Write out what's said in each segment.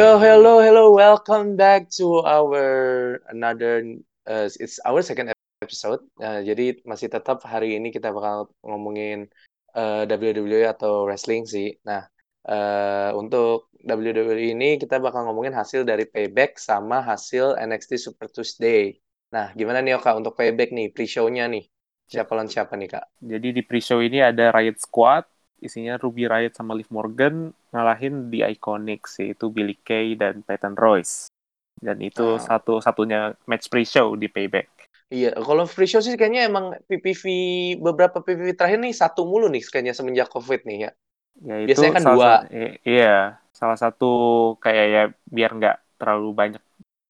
Yo, hello, hello, welcome back to our another uh, it's our second episode. Uh, jadi masih tetap hari ini kita bakal ngomongin uh, WWE atau wrestling sih. Nah, uh, untuk WWE ini kita bakal ngomongin hasil dari Payback sama hasil NXT Super Tuesday. Nah, gimana nih Oka untuk Payback nih pre-show-nya nih? Siapa lawan siapa nih Kak? Jadi di pre-show ini ada Riot Squad, isinya Ruby Riot sama Liv Morgan ngalahin di Iconics yaitu Billy Kay dan Peyton Royce. Dan itu ah. satu-satunya match pre-show di Payback. Iya, kalau pre-show sih kayaknya emang PPV beberapa PPV terakhir nih satu mulu nih kayaknya semenjak COVID nih ya. Ya itu Biasanya kan dua. iya, salah satu kayak ya biar nggak terlalu banyak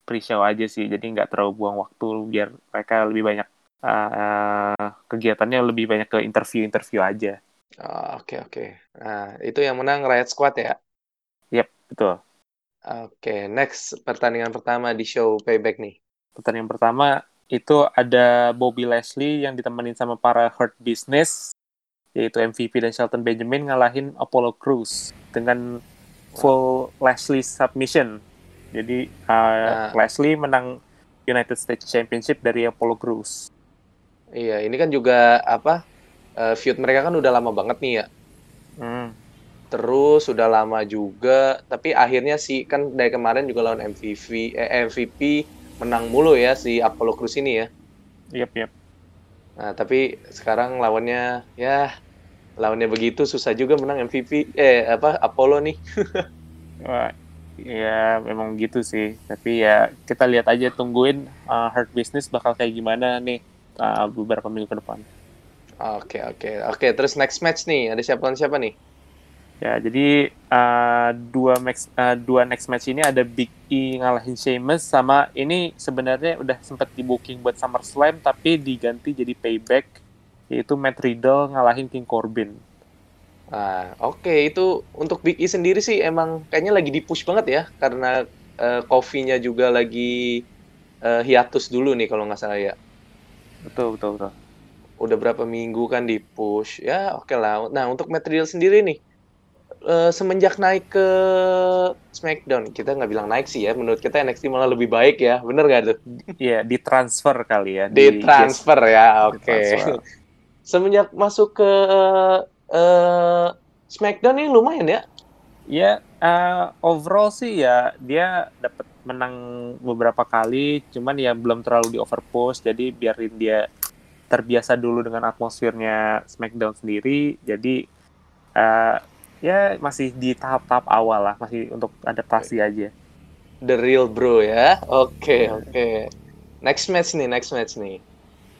pre-show aja sih, jadi nggak terlalu buang waktu biar mereka lebih banyak uh, kegiatannya lebih banyak ke interview-interview aja. Oke oh, oke. Okay, okay. Nah itu yang menang Riot Squad ya? Yep betul. Oke okay, next pertandingan pertama di show Payback nih. Pertandingan pertama itu ada Bobby Leslie yang ditemenin sama para Hurt Business yaitu MVP dan Shelton Benjamin ngalahin Apollo Crews dengan full wow. Leslie submission. Jadi uh, nah. Leslie menang United States Championship dari Apollo Crews. Iya, ini kan juga apa? Uh, feud mereka kan udah lama banget nih ya. Hmm. Terus sudah lama juga, tapi akhirnya sih kan dari kemarin juga lawan MVP, eh, MVP menang mulu ya si Apollo Crews ini ya. Yep, yep. Nah, tapi sekarang lawannya ya lawannya begitu susah juga menang MVP eh apa Apollo nih. Wah, ya memang gitu sih. Tapi ya kita lihat aja tungguin uh, Hard Business bakal kayak gimana nih uh, beberapa minggu ke depan. Oke oke oke. Terus next match nih ada siapa siapa nih? Ya jadi uh, dua match uh, dua next match ini ada Big E ngalahin Sheamus sama ini sebenarnya udah sempat di booking buat SummerSlam tapi diganti jadi Payback yaitu Matt Riddle ngalahin King Corbin. Ah oke okay. itu untuk Big E sendiri sih emang kayaknya lagi di push banget ya karena uh, coffee-nya juga lagi uh, hiatus dulu nih kalau nggak salah ya. Betul betul betul udah berapa minggu kan di push. Ya oke okay lah. Nah untuk material sendiri nih uh, semenjak naik ke Smackdown kita nggak bilang naik sih ya menurut kita NXT malah lebih baik ya. Bener gak tuh? Iya di transfer kali ya di, di transfer ya oke. Okay. semenjak masuk ke uh, Smackdown ini lumayan ya? Ya uh, overall sih ya dia dapat menang beberapa kali cuman ya belum terlalu di overpost jadi biarin dia terbiasa dulu dengan atmosfernya SmackDown sendiri jadi uh, ya masih di tahap-tahap awal lah masih untuk adaptasi aja. The real bro ya? Oke okay, oke. Okay. next match nih next match nih.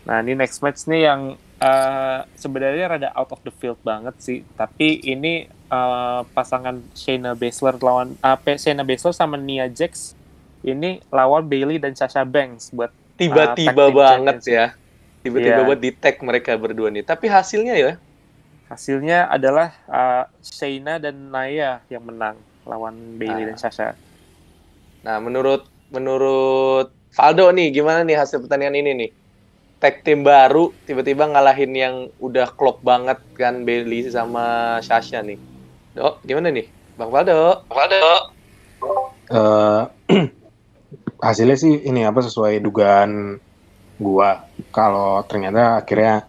Nah ini next match nih yang uh, sebenarnya rada out of the field banget sih tapi ini uh, pasangan Shayna Baszler lawan uh, Shayna Baszler sama Nia Jax ini lawan Bailey dan Sasha Banks buat tiba-tiba uh, banget ya tiba-tiba yeah. buat di tag mereka berdua nih. Tapi hasilnya ya? Hasilnya adalah uh, Shayna dan Naya yang menang lawan Bailey nah. dan Sasha. Nah, menurut menurut Faldo nih gimana nih hasil pertandingan ini nih? Tag tim baru tiba-tiba ngalahin yang udah klop banget kan Bailey sama Sasha nih. Dok, gimana nih? Bang Faldo. Bang Faldo. Uh, hasilnya sih ini apa sesuai dugaan gua kalau ternyata akhirnya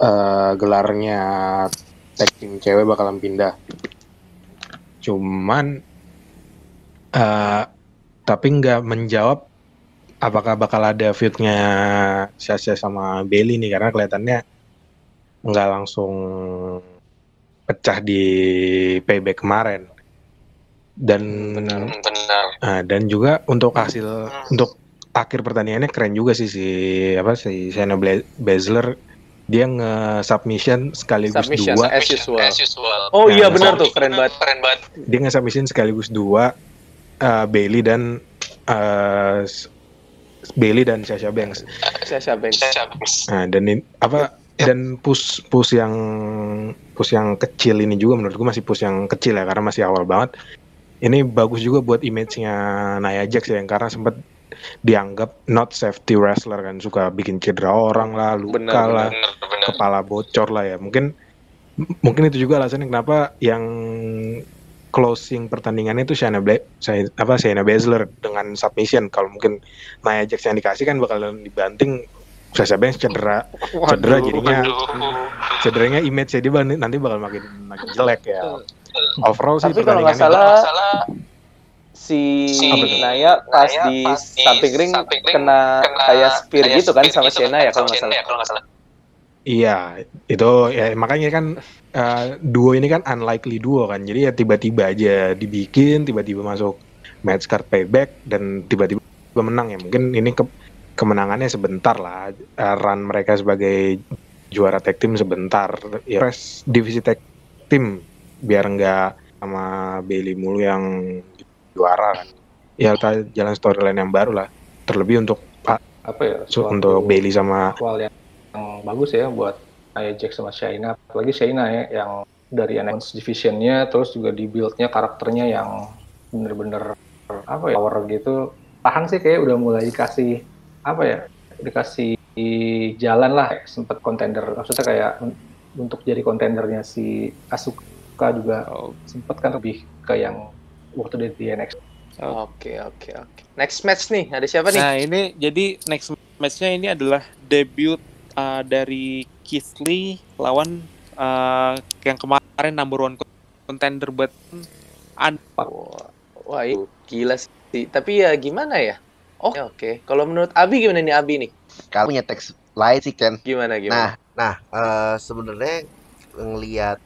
uh, gelarnya tag team cewek bakalan pindah. Cuman uh, tapi nggak menjawab apakah bakal ada feudnya Sasha sama Bailey nih karena kelihatannya nggak langsung pecah di payback kemarin dan benar, benar. Uh, dan juga untuk hasil hmm. untuk akhir pertandingannya keren juga sih si apa si Shayna Baszler dia nge-submission sekaligus submission, dua. As usual. As usual. Oh iya, nah, iya benar tuh keren banget. Keren banget. Dia nge-submission sekaligus dua uh, Bailey dan uh, Bailey dan Sasha Banks. Sasha Banks. Nah, dan ini, apa dan push push yang push yang kecil ini juga menurut gue masih push yang kecil ya karena masih awal banget. Ini bagus juga buat image-nya Nia Jax ya karena sempat dianggap not safety wrestler kan suka bikin cedera orang lah luka bener, lah bener, bener. kepala bocor lah ya mungkin mungkin itu juga alasannya kenapa yang closing pertandingannya itu Shayna Bla Shay- apa Shayna Baszler dengan submission. Kalau mungkin Nia Jax yang dikasih kan bakalan dibanting Sasha Banks cedera cedera jadinya cederanya image dia bak- nanti bakal makin makin jelek ya. Overall sih Tapi kalau nggak pertandingannya salah, si, tuh? Naya pas di samping ring kena kayak spear gitu kan sama Shayna ya kalau nggak salah. Iya, itu ya makanya kan eh, duo ini kan unlikely duo kan. Jadi ya tiba-tiba aja dibikin, tiba-tiba masuk match card payback dan tiba-tiba menang ya. Mungkin ini ke kemenangannya sebentar lah. Eh, run mereka sebagai juara tag team sebentar. Ya press divisi tag team biar nggak sama Bailey mulu yang juara kan. Ya kita jalan storyline yang baru lah. Terlebih untuk apa ya untuk Bailey sama awal yang, yang bagus ya buat Nia Jax sama Shayna apalagi Shayna ya yang dari NXT divisionnya terus juga di build-nya karakternya yang bener-bener apa ya power gitu tahan sih kayak udah mulai dikasih apa ya dikasih jalan lah sempat kontender maksudnya kayak un- untuk jadi kontendernya si Asuka juga Oh, sempat kan lebih ke yang waktu dia di NXT Oke oke oke. Next match nih ada siapa nih? Nah ini jadi next matchnya ini adalah debut uh, dari Keith Lee lawan uh, yang kemarin number one contender buat Wah, wah itu gila sih. Tapi ya gimana ya? Oke oke. Kalau menurut Abi gimana nih Abi nih? Kalau punya teks lain sih Ken. Gimana Nah, gimana? nah eh, sebenarnya ngelihat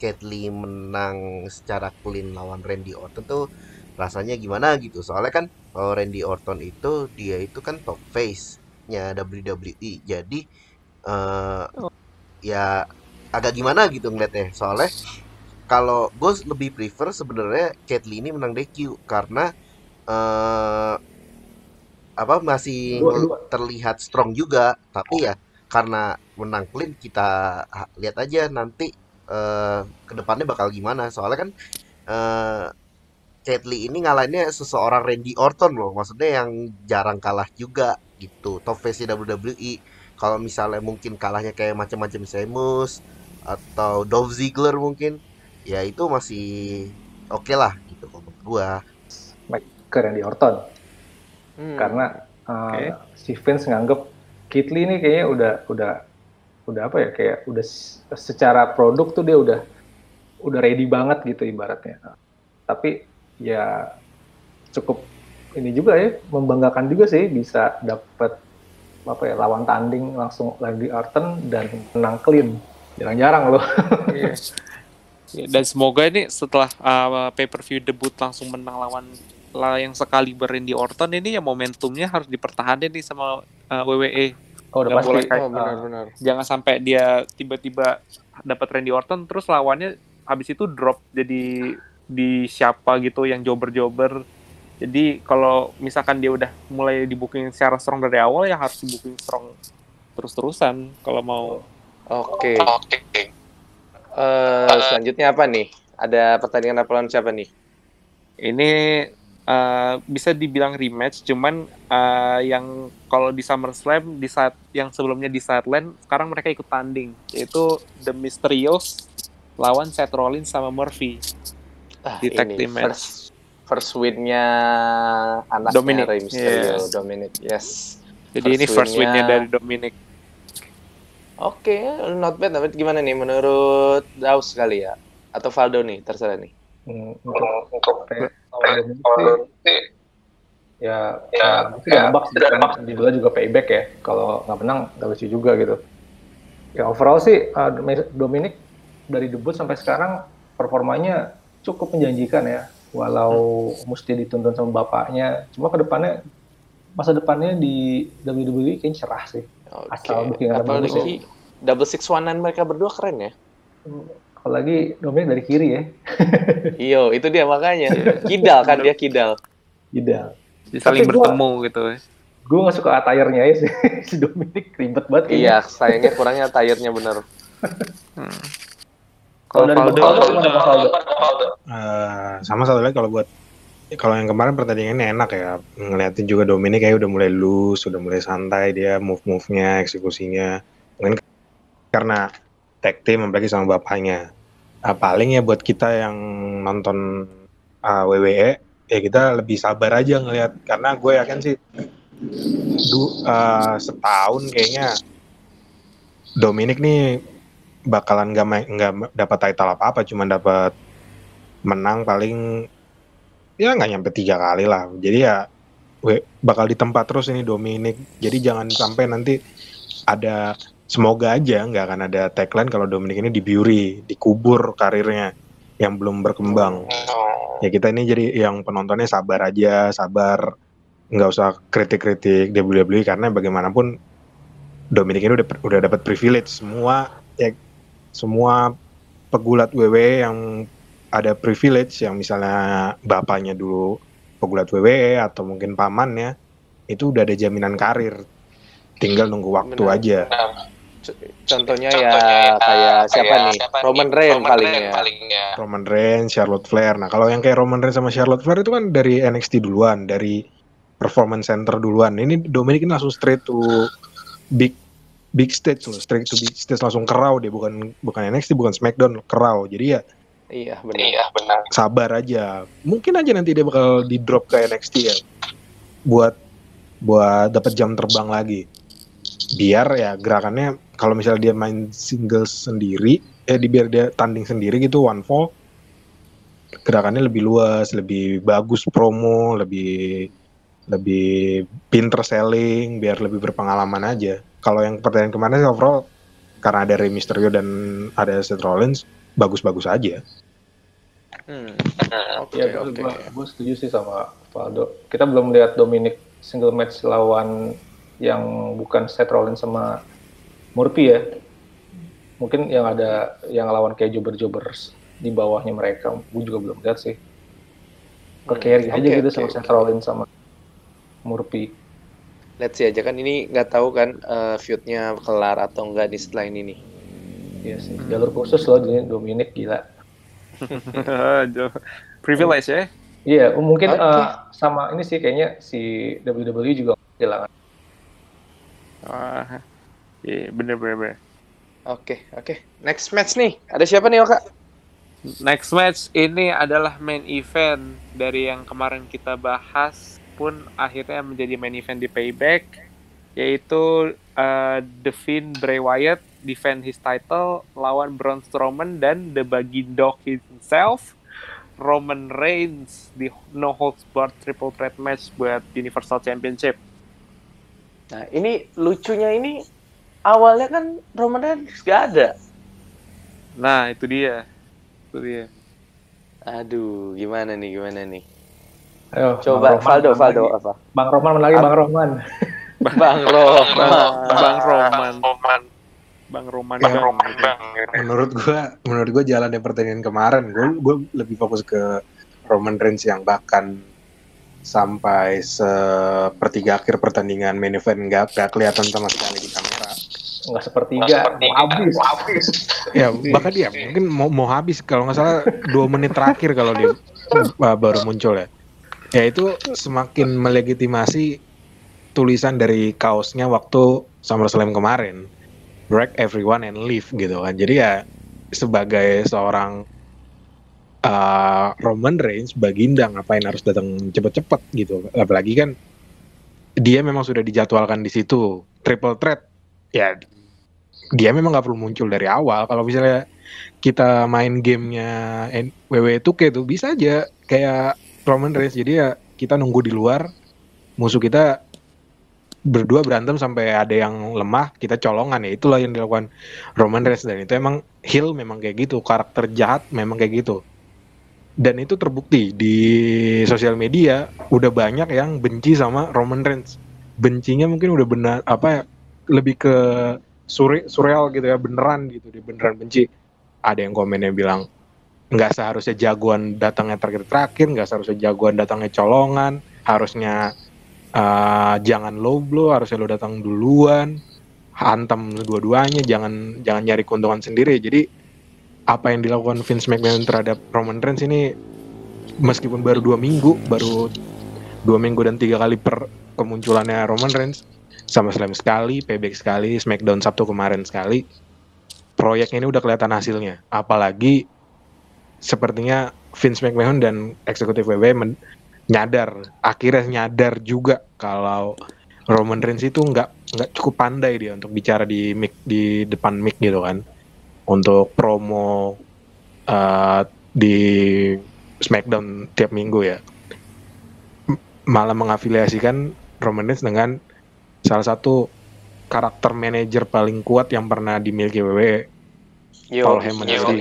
Cat Lee menang secara clean lawan Randy Orton tuh rasanya gimana gitu. Soalnya kan kalau Randy Orton itu dia itu kan top face-nya WWE. Jadi eh ya agak gimana gitu ngeliatnya. Soalnya kalau gue lebih prefer sebenarnya Cat Lee ini menang DQ karena eh apa masih terlihat strong juga tapi ya karena menang clean kita ha- lihat aja nanti eh ke depannya bakal gimana? Soalnya kan eh Cat Lee ini ngalahinnya seseorang Randy Orton loh. Maksudnya yang jarang kalah juga gitu. Top face WWE kalau misalnya mungkin kalahnya kayak macam-macam Sheamus atau Dolph Ziggler mungkin ya itu masih oke lah gitu kalau menurut gua. Ke Randy Orton. Hmm. karena uh, Oke. si Vince nganggep Kit Lee ini kayaknya udah udah udah apa ya kayak udah secara produk tuh dia udah udah ready banget gitu ibaratnya tapi ya cukup ini juga ya membanggakan juga sih bisa dapet apa ya lawan tanding langsung Randy Orton dan menang clean jarang-jarang loh Iya. Ya, dan semoga ini setelah uh, pay per view debut langsung menang lawan lah yang sekali Randy Orton ini ya momentumnya harus dipertahankan nih sama uh, WWE. Oh udah pasti boleh Oh kayak- benar-benar. Jangan sampai dia tiba-tiba dapat Randy Orton terus lawannya habis itu drop jadi di siapa gitu yang jobber-jobber. Jadi kalau misalkan dia udah mulai di booking secara strong dari awal ya harus di booking strong terus-terusan kalau mau Oke. Eh, selanjutnya apa nih? Ada pertandingan apa lawan siapa nih? ini eh, bisa dibilang rematch cuman eh, yang kalau di SummerSlam di saat yang sebelumnya di sideline sekarang mereka ikut tanding yaitu The Mysterios lawan Seth Rollins sama Murphy Ah, Di tag ini team match. first first win-nya anaknya Dominic, Rey Mysterio, yes. Dominic. Yes. jadi ini First first win-nya dari Dominic Oke, not bad. Tapi gimana nih menurut Daus kali ya? Atau Valdo nih, terserah nih. Hmm, untuk untuk Dominic sih, ya ya nebak sih kan judulnya juga payback ya kalau nggak menang nggak lucu juga gitu ya overall sih uh, Dominic dari debut sampai sekarang performanya cukup menjanjikan ya walau mesti dituntun sama bapaknya cuma ke depannya masa depannya di WWE kayaknya cerah sih Oke. Asal bookingan bagus Apalagi double six one mereka berdua keren ya. Apalagi Dominic dari kiri ya Iyo, itu dia makanya. Kidal kan dia kidal. Jadi saling Tapi gua- bertemu gitu gue nggak suka attire-nya ya si, si Dominic ribet banget kayaknya. Iya, sayangnya kurangnya tayarnya bener. Hmm. Kalau dari Valdo Valdo? Eh, sama satu lagi kalau buat kalau yang kemarin pertandingannya enak ya ngeliatin juga Dominic kayak udah mulai loose udah mulai santai dia move move nya eksekusinya mungkin karena tag team apalagi sama bapaknya Nah, paling ya buat kita yang nonton uh, WWE ya kita lebih sabar aja ngelihat. Karena gue yakin sih du, uh, setahun kayaknya Dominic nih bakalan main nggak dapat title apa apa cuma dapat menang paling ya nggak nyampe tiga kali lah. Jadi ya we, bakal di tempat terus ini Dominic. Jadi jangan sampai nanti ada semoga aja nggak akan ada tagline kalau Dominic ini dibiuri dikubur karirnya yang belum berkembang. Ya kita ini jadi yang penontonnya sabar aja sabar. Nggak usah kritik-kritik WWE karena bagaimanapun Dominic ini udah udah dapat privilege. Semua ya semua pegulat WWE yang ada privilege yang misalnya bapaknya dulu pegulat WWE atau mungkin pamannya itu udah ada jaminan karir. Tinggal nunggu waktu Benar. aja Contohnya, ya, kayak siapa nih? Roman Reigns paling ya. Roman Reigns, Charlotte Flair. Nah, kalau yang kayak Roman Reigns sama Charlotte Flair itu kan dari NXT duluan, dari Performance Center duluan. Ini Dominic ini langsung straight to big big stage loh, straight to big stage langsung ke Raw dia bukan bukan NXT, bukan SmackDown, ke Raw. Jadi ya Iya, benar. sabar aja. Mungkin aja nanti dia bakal di drop ke NXT ya. Buat buat dapat jam terbang lagi. Biar ya gerakannya kalau misalnya dia main single sendiri, eh di biar dia tanding sendiri gitu one fall gerakannya lebih luas, lebih bagus promo, lebih lebih pinter selling, biar lebih berpengalaman aja. Kalau yang pertandingan kemarin sih overall karena ada Rey Mysterio dan ada Seth Rollins bagus-bagus aja. Hmm. Ya, Oke, gue oke. setuju sih sama Valdo. Kita belum lihat Dominic single match lawan yang bukan Seth Rollins sama Murphy ya. Mungkin yang ada yang lawan kayak jobber-jobbers di bawahnya mereka. Gue juga belum lihat sih. Ke Hmm, carry aja oke, gitu oke, sama Rollins sama Murphy. Let's see aja kan ini nggak tahu kan eh, feud-nya kelar atau enggak di setelah ini nih. Iya sih. Jalur khusus loh jadi Dominic gila. Privilege ya. Iya, mungkin Oke. eh, sama ini sih kayaknya si WWE juga kehilangan. Wah, iya bener bener bener. Oke, oke. Next match nih. Ada siapa nih, Oka? Next match ini adalah main event dari yang kemarin kita bahas pun akhirnya menjadi main event di Payback yaitu uh, The Fiend Bray Wyatt defend his title lawan Braun Strowman dan The Dog himself Roman Reigns di No Holds Barred Triple Threat match buat Universal Championship. Nah, ini lucunya ini awalnya kan Roman Reigns gak ada. Nah, itu dia. Itu dia. Aduh, gimana nih, gimana nih? Ayo, Coba Bang Roman Valdo, menang Valdo lagi. apa? Bang Roman menang lagi, Apa? Bang Roman. Bang Roman. Bang Roman. Bang Roman. Ya, Bang. menurut gua menurut gua jalan yang pertandingan kemarin gua gua lebih fokus ke Roman Reigns yang bahkan sampai sepertiga akhir pertandingan main event nggak nggak kelihatan sama sekali di kamera Enggak sepertiga, mau habis. ya bahkan dia mungkin mau mau habis. Kalau nggak salah dua menit terakhir kalau dia uh, baru muncul ya. Ya itu semakin melegitimasi tulisan dari kaosnya waktu SummerSlam kemarin. Break everyone and leave gitu kan. Jadi ya sebagai seorang uh, Roman Reigns Baginda ngapain harus datang cepet-cepet gitu. Apalagi kan dia memang sudah dijadwalkan di situ. Triple threat. Ya dia memang nggak perlu muncul dari awal. Kalau misalnya kita main gamenya WWE 2K tuh bisa aja kayak Roman Reigns. Jadi ya kita nunggu di luar musuh kita berdua berantem sampai ada yang lemah kita colongan. Ya itulah yang dilakukan Roman Reigns. Dan itu emang heel memang kayak gitu karakter jahat memang kayak gitu. Dan itu terbukti di sosial media udah banyak yang benci sama Roman Reigns. Bencinya mungkin udah benar apa ya, lebih ke suri, surreal gitu ya beneran gitu dia beneran benci. Ada yang komennya bilang nggak seharusnya jagoan datangnya terakhir terakhir nggak seharusnya jagoan datangnya colongan harusnya eh, jangan low blow harusnya lo datang duluan hantam dua-duanya jangan jangan nyari keuntungan sendiri. Jadi apa yang dilakukan Vince McMahon terhadap Roman Reigns ini meskipun baru dua minggu baru dua minggu dan tiga kali per kemunculannya Roman Reigns sama Slam sekali, payback sekali, Smackdown Sabtu kemarin sekali. Proyek ini udah kelihatan hasilnya. Apalagi sepertinya Vince McMahon dan eksekutif WWE nyadar akhirnya nyadar juga kalau Roman Reigns itu nggak nggak cukup pandai dia untuk bicara di mic di depan mic gitu kan untuk promo uh, di SmackDown tiap minggu ya malah mengafiliasikan Roman Reigns dengan salah satu karakter manajer paling kuat yang pernah dimiliki WWE Yo, Paul Heyman yo. jadi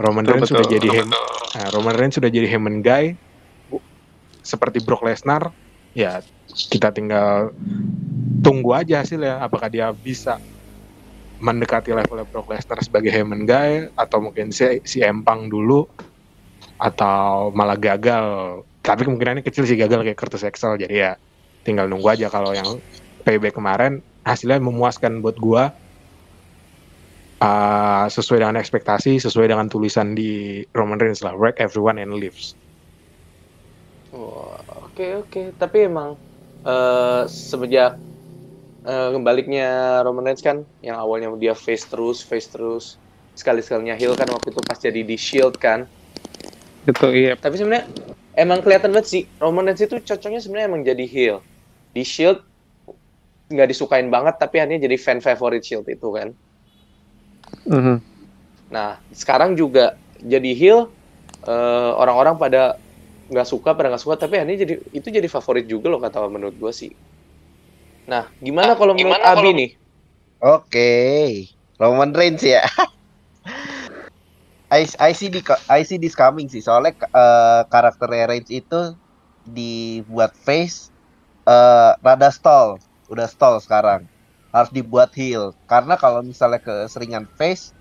Roman Reigns sudah jadi Hem- nah, Roman Reigns sudah jadi Heyman guy. Seperti Brock Lesnar ya kita tinggal tunggu aja hasilnya apakah dia bisa mendekati level Brock Lesnar sebagai Heyman guy atau mungkin si, si Empang dulu atau malah gagal. Tapi kemungkinannya kecil sih gagal kayak Curtis Axel jadi ya tinggal nunggu aja kalau yang payback kemarin hasilnya memuaskan buat gua uh, sesuai dengan ekspektasi sesuai dengan tulisan di Roman Reigns lah wreck everyone and lives Wah, Oke oke, tapi emang eh, semenjak eh, kebaliknya Roman Reigns kan, yang awalnya dia face terus, face terus, sekali sekalinya heel kan waktu itu pas jadi di Shield kan. Itu iya. Tapi sebenarnya emang kelihatan banget sih Roman Reigns itu cocoknya sebenarnya emang jadi heel. Di Shield nggak disukain banget, tapi akhirnya jadi fan favorite Shield itu kan. Mhm. Nah, sekarang juga jadi heel, eh, orang-orang pada nggak suka, pada nggak suka, tapi akhirnya jadi itu jadi favorit juga loh kata menurut gue sih. Nah, gimana kalau menurut gimana Abi kalau- nih? Oke, Roman Reigns ya. I, I see di I see this coming sih. Soalnya eh, karakter Reigns itu dibuat face eh rada stall, udah stall sekarang. Harus dibuat heel. Karena kalau misalnya keseringan face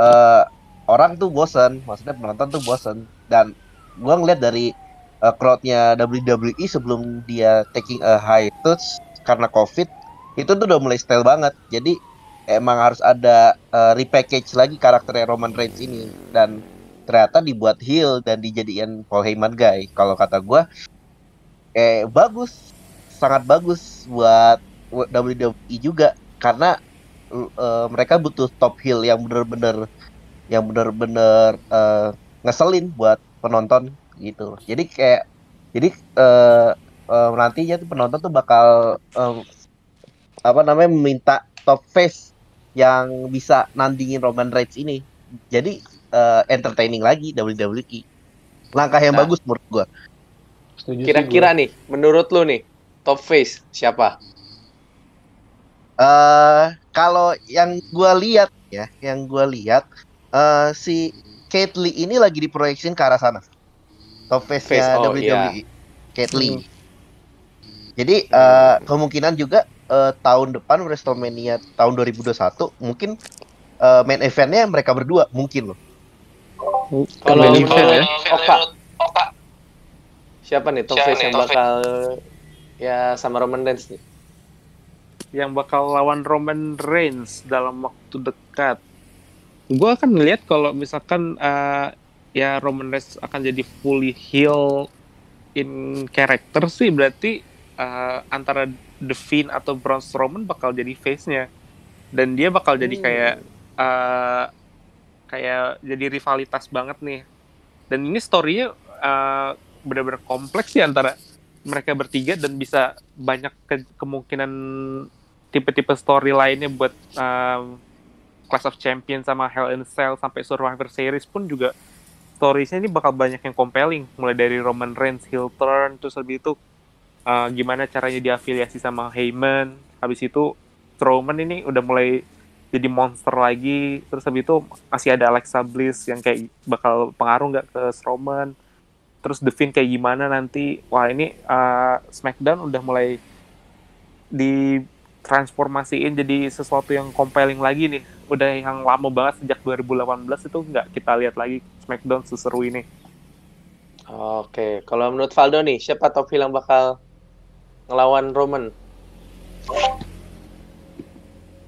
eh orang tuh bosen, maksudnya penonton tuh bosen dan gua ngeliat dari eh, crowdnya WWE sebelum dia taking a hiatus karena COVID itu tuh udah mulai style banget. Jadi emang harus ada uh, repackage lagi karakternya Roman Reigns ini dan ternyata dibuat heel dan dijadikan Paul Heyman guy. Kalau kata gua eh bagus, sangat bagus buat WWE juga karena uh, mereka butuh top heel yang bener-bener yang bener-bener uh, ngeselin buat penonton gitu. Jadi kayak jadi uh, uh, nantinya tuh penonton tuh bakal um, apa namanya meminta top face yang bisa nandingin Roman Reigns ini. Jadi eh, entertaining lagi WWE. Langkah yang Nah. bagus menurut gua. Setuju sih Kira-kira nih, menurut lu nih, top face siapa? eh kalau yang gua lihat ya, yang gua lihat eh si Kate Lee ini lagi diproyeksiin ke arah sana. Top Face, oh, WWE. Kate Lee. Jadi eh, kemungkinan juga eh, tahun depan WrestleMania tahun 2021 mungkin eh, main eventnya mereka berdua mungkin loh. Kalau Main event ya. Oka, Oka. siapa nih top Siapa face nih yang top face? bakal ya sama Roman Reigns nih? Yang bakal lawan Roman Reigns dalam waktu dekat. Gua akan ngelihat kalau misalkan eh, ya Roman Reigns akan jadi fully heel in character sih berarti eh, antara The Fiend atau Braun Strowman bakal jadi face-nya dan dia bakal jadi Hmm. kayak eh, kayak jadi rivalitas banget nih dan ini story-nya eh, benar-benar kompleks sih antara mereka bertiga dan bisa banyak ke- kemungkinan tipe-tipe story lainnya buat um, Clash of Champions sama Hell in Cell sampai Survivor Series pun juga storiesnya ini bakal banyak yang compelling. Mulai dari Roman Reigns heel turn terus habis itu uh, gimana caranya diafiliasi sama Heyman. Habis itu Strowman ini udah mulai jadi monster lagi. Terus habis itu masih ada Alexa Bliss yang kayak bakal pengaruh nggak ke Strowman terus The Fiend kayak gimana nanti wah ini uh, SmackDown udah mulai ditransformasiin jadi sesuatu yang compelling lagi nih udah yang lama banget sejak 2018 itu nggak kita lihat lagi SmackDown seseru ini Oke, kalau menurut Valdo nih, siapa top yang bakal ngelawan Roman?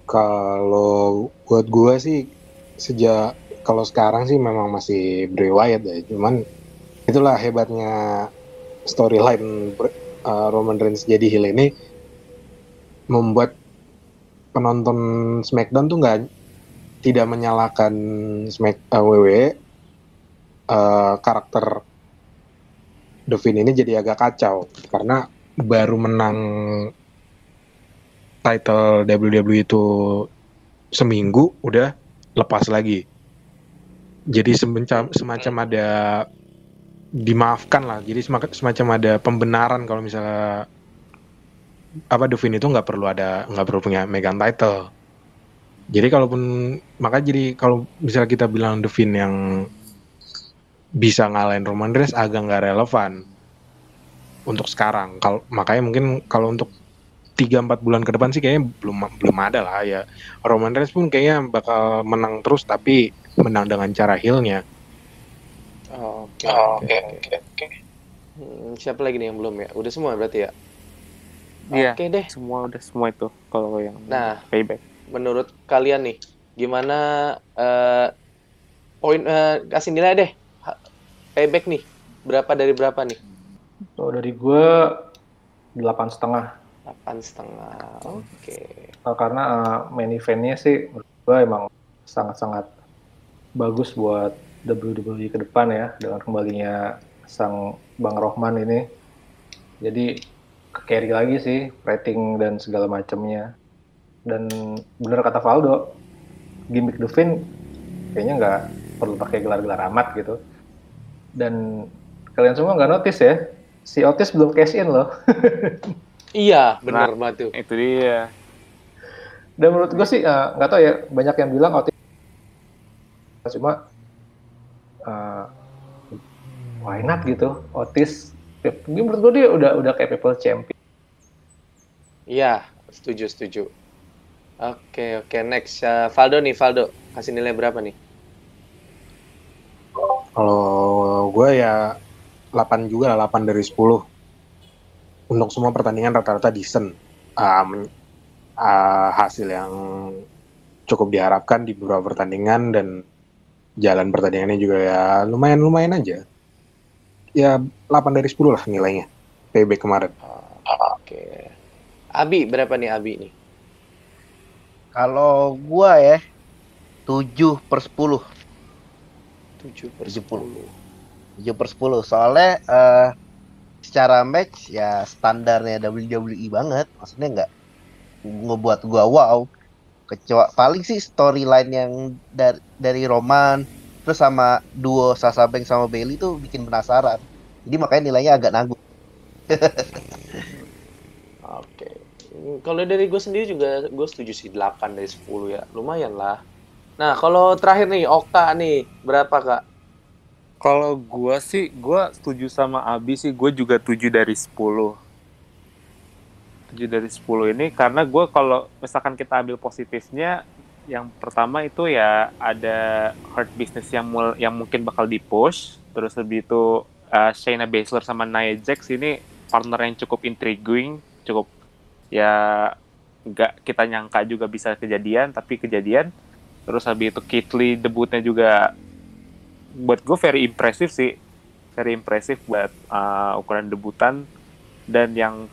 Kalau buat gua sih sejak kalau sekarang sih memang masih Bray Wyatt ya. Cuman itulah hebatnya storyline uh, Roman Reigns jadi heel ini membuat penonton SmackDown tuh nggak tidak menyalahkan Smack uh, WWE eh, karakter Devin ini jadi agak kacau karena baru menang title WWE itu seminggu udah lepas lagi. Jadi semacam semacam ada dimaafkan lah. Jadi semac- semacam ada pembenaran kalau misalnya apa Devin itu nggak perlu ada nggak perlu punya megang title. Jadi kalaupun maka jadi kalau misalnya kita bilang Devin yang bisa ngalahin Roman Reigns agak nggak relevan untuk sekarang. Kalau makanya mungkin kalau untuk 3-4 bulan ke depan sih kayaknya belum belum ada lah ya. Roman Reigns pun kayaknya bakal menang terus tapi menang dengan cara heelnya. Oke, oke, oke, oke. Hmm, siapa lagi nih yang belum ya? Udah semua berarti ya? Iya. Oke deh. Semua udah semua itu kalau yang Nah, payback. menurut kalian nih, gimana eh, poin eh, kasih nilai deh payback nih berapa dari berapa nih? Kalau dari gue delapan setengah. Delapan setengah. Oke. Uh, karena uh, main eventnya sih menurut gue emang sangat-sangat bagus buat WWE ke depan ya dengan kembalinya sang Bang Rohman ini. Jadi ke carry lagi sih rating dan segala macamnya. Dan bener kata Valdo, gimmick Devin kayaknya nggak perlu pakai gelar-gelar amat gitu. Dan kalian semua nggak notice ya, si Otis belum cash in loh. Iya, benar banget tuh. Itu dia. Dan menurut gue sih eh, nggak tahu ya banyak yang bilang Otis cuma eh, why not gitu Otis ini menurut gue dia udah udah kayak people champion Iya, setuju, setuju. Oke, oke, next. Eh, Valdo nih, Valdo. Kasih nilai berapa nih? Kalau gue ya 8 juga lah, 8 dari 10. Untuk semua pertandingan rata-rata decent. Men- ah, hasil yang cukup diharapkan di beberapa pertandingan dan jalan pertandingannya juga ya lumayan-lumayan aja. Ya 8 dari 10 lah nilainya. PB kemarin. Oke. Abi, berapa nih Abi nih? Kalau gua ya 7 per 10 7 per 70. 10. 7 per 10 soalnya eh, secara match ya standarnya WWE banget maksudnya nggak ngebuat gua wow kecuali paling sih storyline yang dari dari Roman terus sama duo Sasha Banks sama Bailey tuh bikin penasaran jadi makanya nilainya agak nanggung Oke. Hmm, Kalau dari gue sendiri juga gue setuju sih 8 dari 10 ya. Lumayan lah. Nah, kalau terakhir nih Okta nih, berapa Kak? Kalau gua sih, gua setuju sama Abi sih, gue juga 7 dari 10. 7 dari 10 ini karena gua kalau misalkan kita ambil positifnya, yang pertama itu ya ada hard business yang mul- yang mungkin bakal di push, terus lebih itu uh, Shayna Baszler sama Nia Jax ini partner yang cukup intriguing, cukup ya nggak kita nyangka juga bisa kejadian, tapi kejadian. Terus habis itu Keith Lee debutnya juga buat gue very impressive sih. Very impressive buat uh, ukuran debutan. Dan yang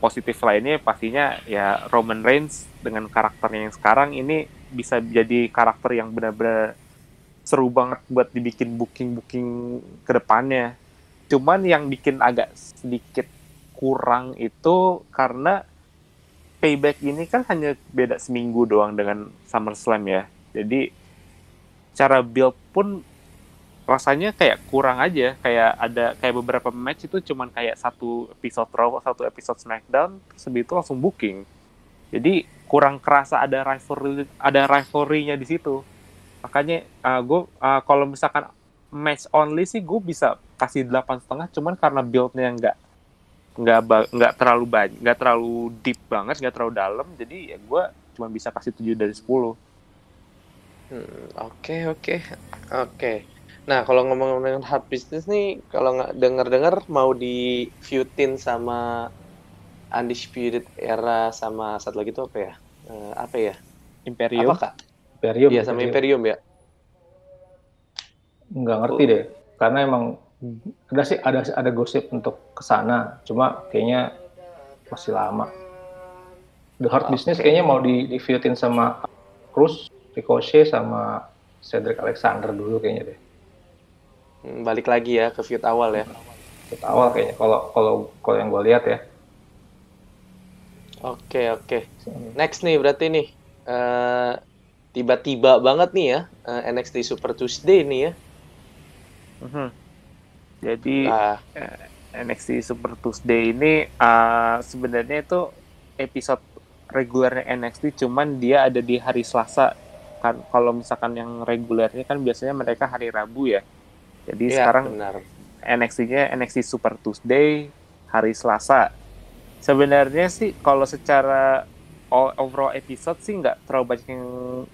positif lainnya pastinya ya Roman Reigns dengan karakternya yang sekarang ini bisa jadi karakter yang benar-benar seru banget buat dibikin booking-booking ke depannya. Cuman yang bikin agak sedikit kurang itu karena payback ini kan hanya beda seminggu doang dengan SummerSlam ya. Jadi cara build pun rasanya kayak kurang aja kayak ada kayak beberapa match itu cuman kayak satu episode Raw satu episode SmackDown habis itu langsung booking. Jadi kurang kerasa ada rivalry ada rivalry-nya di situ. Makanya uh, gue uh, kalau misalkan match only sih gue bisa kasih delapan setengah cuman karena build-nya nggak nggak nggak terlalu banyak nggak terlalu deep banget nggak terlalu dalam jadi ya gue cuma bisa kasih 7 dari 10 Hmm, Oke, oke, oke. Nah, kalau ngomong-ngomong hard business nih, kalau nggak denger-dengar mau di feudin sama Undisputed Era sama satu lagi tuh apa ya? Eh, apa ya? Imperium Apa kak? Imperium Iya sama Imperium ya. nggak ngerti deh karena emang ada sih ada ada gosip untuk ke sana cuma kayaknya masih lama The Hard Business kayaknya mau di di feudin sama Cruz Ricochet sama Cedric Alexander dulu kayaknya deh Balik lagi ya ke feud awal ya. Feud awal kayaknya kalau kalau kalau yang gue lihat ya. Oke, oke. Next nih berarti nih eh, tiba-tiba banget nih ya eh, NXT Super Tuesday nih ya. Mhm. Jadi Ah, NXT Super Tuesday ini uh, sebenarnya itu episode regulernya NXT cuman dia ada di hari Selasa kan kalau misalkan yang regulernya kan biasanya mereka hari Rabu ya jadi iya, sekarang benar. NXT-nya NXT Super Tuesday hari Selasa. Sebenarnya sih kalau secara all- overall episode sih nggak terlalu banyak yang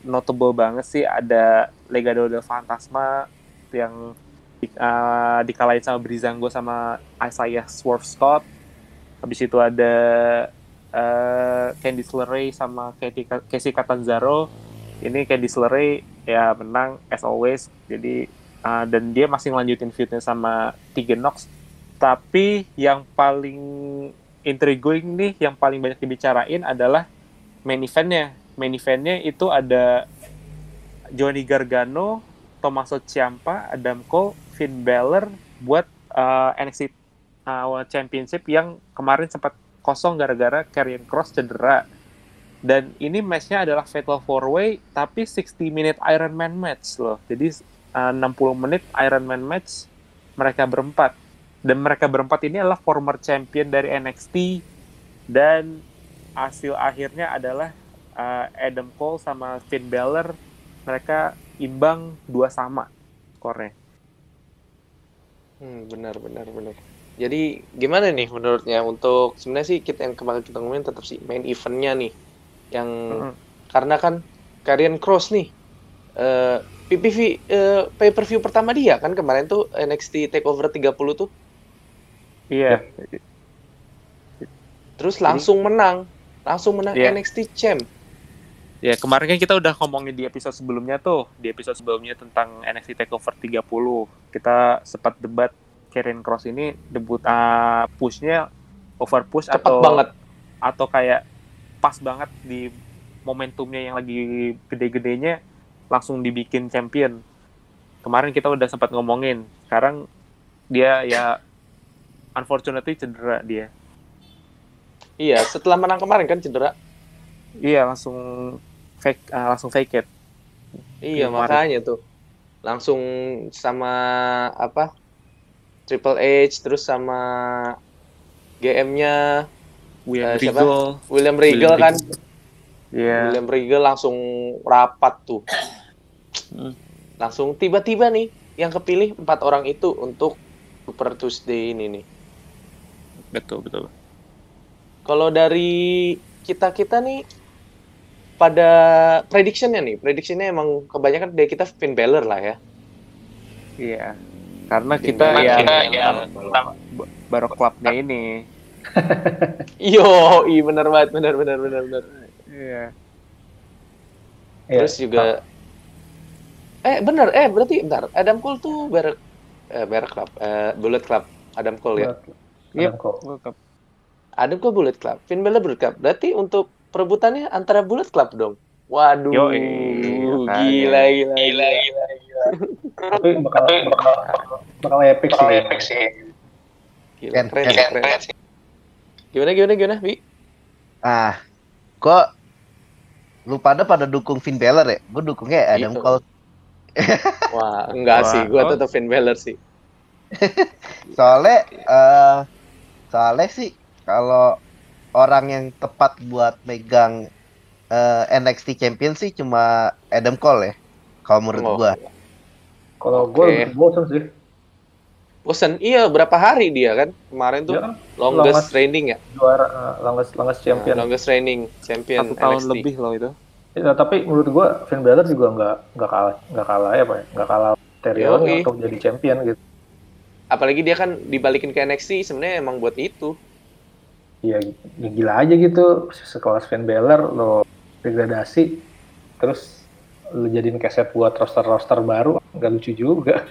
notable banget sih. Ada Legado del Fantasma yang di, uh, dikalahin sama Brizango sama Isaiah Swerve Scott habis itu ada uh, Candice LeRae sama Katie- Casey Catanzaro. Ini Candice LeRae ya menang as always. Jadi dan dia masih ngelanjutin feudnya sama Tegan Nox tapi yang paling intriguing nih yang paling banyak dibicarain adalah main eventnya. Main eventnya itu ada Johnny Gargano Tommaso Ciampa Adam Cole Finn Balor buat uh, NXT uh, Championship yang kemarin sempat kosong gara-gara Karrion Cross cedera. Dan ini matchnya adalah Fatal 4 Way tapi 60 minute Iron Man match loh. Jadi uh, 60 menit Iron Man match mereka berempat dan mereka berempat ini adalah former champion dari NXT dan hasil akhirnya adalah uh, Adam Cole sama Finn Balor mereka imbang dua sama skornya Hmm, benar, benar, benar. Jadi gimana nih menurutnya untuk sebenarnya sih kita yang kemarin kita ngomongin tetap sih main eventnya nih yang Mhm. karena kan Karrion Cross nih eh PPV eh, pay per view pertama dia kan kemarin tuh NXT Takeover 30 tuh. Iya. Terus langsung menang. Langsung menang Iya. NXT Champ. Ya kemarin kan kita udah ngomongin di episode sebelumnya tuh, di episode sebelumnya tentang NXT Takeover 30. Kita sempat debat Karen Cross ini debut uh, pushnya over push cepet atau banget. atau kayak pas banget di momentumnya yang lagi gede-gedenya langsung dibikin champion. Kemarin kita udah sempat ngomongin. Sekarang dia ya unfortunately cedera dia. iya setelah menang kemarin kan cedera Iya langsung fake uh, langsung fake it. iya Kemarin. makanya tuh langsung sama apa Triple H terus sama GM-nya William Eh, siapa? Regal. William Regal William kan Iya. William Regal langsung rapat tuh Hmm. langsung tiba-tiba nih yang kepilih empat orang itu untuk Super Tuesday ini nih Betul betul. kalau dari kita kita nih pada predictionnya nih predictionnya emang kebanyakan dari kita Finn Balor lah ya Iya. Karena Finn kita Balor. ya Kita yang baru klubnya ini. yo i bener banget bener bener bener bener Iya. Iya. terus juga eh bener eh berarti bentar Adam Cole tuh Bear eh, Bear Club eh, Bullet Club Adam Cole ya Iya. Adam Cole. Adam Cole Bullet Club Finn Balor Bullet Club berarti untuk perebutannya antara Bullet Club dong waduh Yoi, makanya. gila gila gila gila Tapi bakal bakal bakal epic sih. epic sih. Gila, Ken, keren, Ken, keren. Gimana gimana gimana, Bi? Ah, kok lu pada pada dukung Finn Balor ya? Gue dukungnya Adam Gitu. Cole. Wah, enggak Wah, sih, gua oh. tetap Finn Balor sih. Soalnya eh soalnya sih kalau orang yang tepat buat megang eh, NXT Champion sih cuma Adam Cole ya. Kalau menurut Oh. gua. Kalau Oke. gue bosen sih. Bosen, iya berapa hari dia kan? Kemarin tuh kan longest longest- reigning ya? juara uh, longest longest champion. Nah, longest reigning champion Satu tahun NXT. lebih loh itu. Ya, tapi menurut gue Finn Balor juga nggak nggak kalah nggak kalah ya pak ya nggak kalah Terion Yoi. untuk jadi champion gitu. Apalagi dia kan dibalikin ke NXT sebenarnya emang buat itu. Ya, ya gila aja gitu sekelas Finn Balor lo degradasi terus lo jadiin keset buat roster-roster baru nggak lucu juga.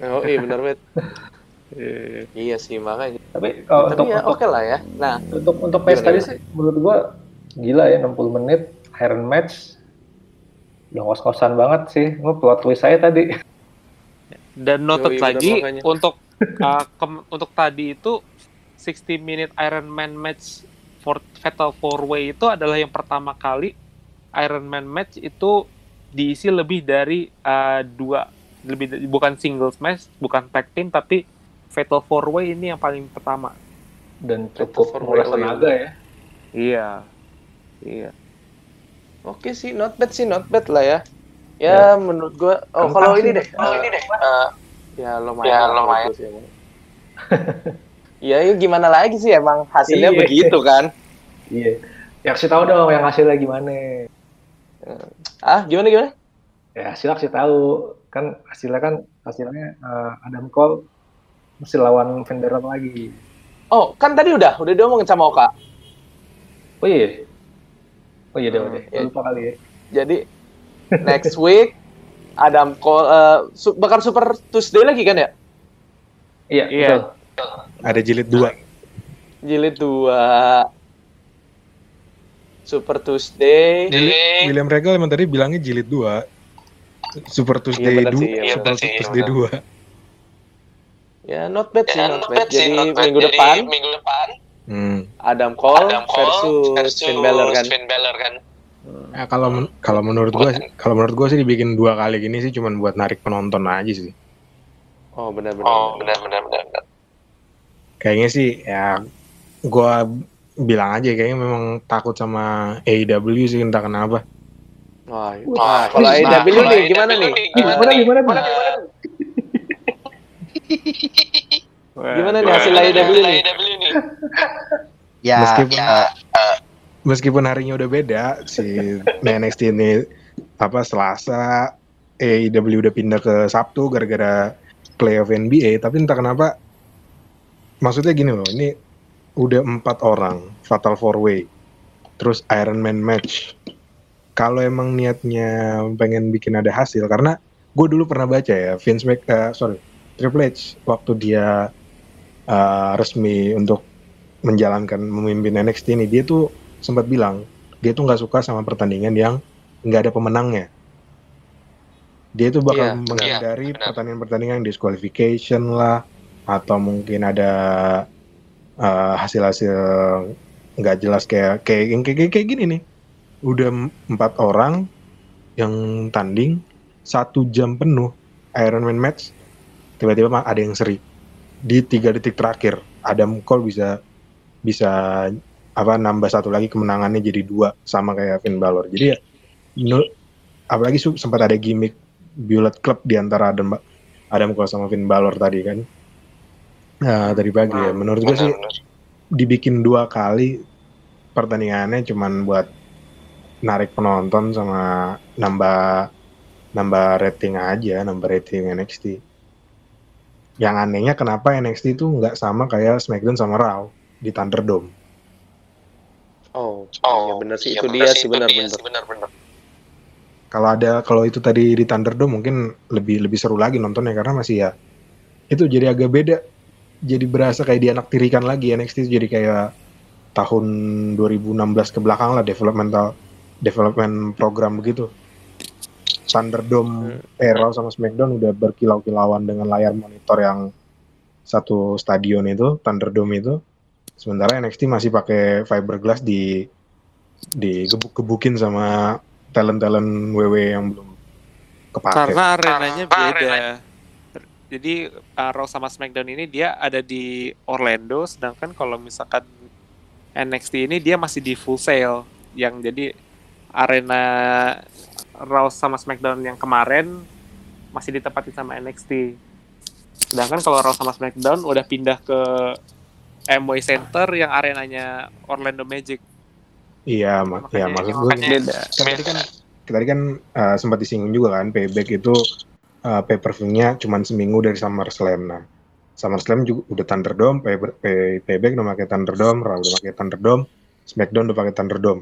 Oh iya benar banget. Iya. iya sih makanya. Tapi kalau Tapi untuk ya untuk oke lah ya. Nah, untuk untuk match tadi sih menurut gua gila ya 60 menit Iron match udah ngos-ngosan banget sih. Gue plot twist saya tadi. Dan noted Yoi, lagi makanya. untuk uh, untuk tadi itu 60 minute Iron Man match for Fatal Four Way itu adalah yang pertama kali Iron Man match itu diisi lebih dari uh, dua lebih dari- bukan singles match, bukan tag team tapi Fatal Four Way ini yang paling pertama. Dan cukup for menguras real, tenaga ya. Iya. Iya. Oke sih, not bad sih, not bad lah ya. Ya, menurut gua, oh kalau ini deh, kalau ini deh, eh, ya lumayan, Ya, lah lumayan. sih emang. ya, ya gimana lagi sih emang hasilnya Iya. begitu kan? Iya. Ya kasih tahu dong yang hasilnya gimana. Ah, gimana gimana? Ya hasilnya kasih tahu. Kan hasilnya kan hasilnya eh, Adam Cole mesti lawan Balor lagi. Oh, kan tadi udah, udah diomongin sama Oka. Oh iya. Oh iya deh, Hmm, deh. iya. Lupa kali ya. Jadi next week Adam Cole eh, su- bakal Super Tuesday lagi kan ya? Iya, Iya. betul. Ada jilid dua. Jilid 2 Super Tuesday. William Regal emang tadi bilangnya jilid dua. Super Tuesday bener dua, sih, iya Super sih, iya Tuesday dua. Ya, not bad sih, not, bad. Jadi minggu depan Hmm. Adam Cole, versus, Finn Balor kan. Ya, kalau men- kalau menurut gua sih- kalau menurut gua sih dibikin dua kali gini sih cuman buat narik penonton aja sih. Oh, benar-benar. benar benar. Kayaknya sih ya gua bilang aja kayaknya memang takut sama AEW sih entah kenapa. Wah, Wah, kalau nah, AEW nih gimana nih? Gimana, gimana, gimana? Gimana nih hasil AEW nih? Ya, Meskipun ya, meskipun harinya udah beda si NXT ini apa Selasa AEW udah pindah ke Sabtu gara-gara playoff NBA tapi entah kenapa maksudnya gini loh ini udah empat orang Fatal Four Way terus Iron Man match. Kalau emang niatnya pengen bikin ada hasil karena gue dulu pernah baca ya Vince Mc eh, sorry Triple H waktu dia eh, resmi untuk menjalankan memimpin NXT ini dia tuh sempat bilang dia tuh nggak suka sama pertandingan yang nggak ada pemenangnya. Dia tuh bakal Iya, menghindari pertandingan-pertandingan disqualification lah atau mungkin ada eh, hasil-hasil nggak jelas kayak kayak yang kayak, kayak, gini nih. Udah empat orang yang tanding satu jam penuh Iron Man match tiba-tiba ada yang seri. Di tiga detik terakhir Adam Cole bisa bisa apa nambah satu lagi kemenangannya jadi dua sama kayak Finn Balor. Jadi ya menurut apalagi sempat ada gimmick Bullet Club di antara Adam Adam Cole sama Finn Balor tadi kan? Nah tadi pagi ya. Menurut gue sih dibikin dua kali pertandingannya cuman buat narik penonton sama nambah nambah rating aja nambah rating NXT yang anehnya kenapa NXT itu nggak sama kayak SmackDown sama Raw di Thunderdome. Oh, iya benar sih itu dia sih benar-benar. kalau ada kalau itu tadi di Thunderdome mungkin lebih lebih seru lagi nontonnya karena masih ya itu jadi agak beda. Jadi berasa kayak dianaktirikan lagi NXT itu jadi kayak tahun 2016 ke belakang lah developmental development program begitu. Thunderdome eh, Raw sama SmackDown udah berkilau-kilauan dengan layar monitor yang satu stadion itu Thunderdome itu sementara NXT masih pakai fiberglass di digebuk-gebukin sama talent-talent WW yang belum kepake. Karena arenanya beda. Jadi uh, Raw sama SmackDown ini dia ada di Orlando, sedangkan kalau misalkan NXT ini dia masih di Full Sail, yang jadi arena Raw sama SmackDown yang kemarin masih ditempati sama NXT. Sedangkan kalau Raw sama SmackDown udah pindah ke Amway Center yang arenanya Orlando Magic. Iya, mak ya Makanya- maksud gue Beda. kan tadi kan tadi kan uh, sempat disinggung juga kan payback itu uh, pay per view-nya cuma seminggu dari SummerSlam. Nah, SummerSlam juga udah Thunderdome, pay, pay, payback udah pakai Thunderdome, Raw udah pakai Thunderdome, SmackDown udah pakai Thunderdome.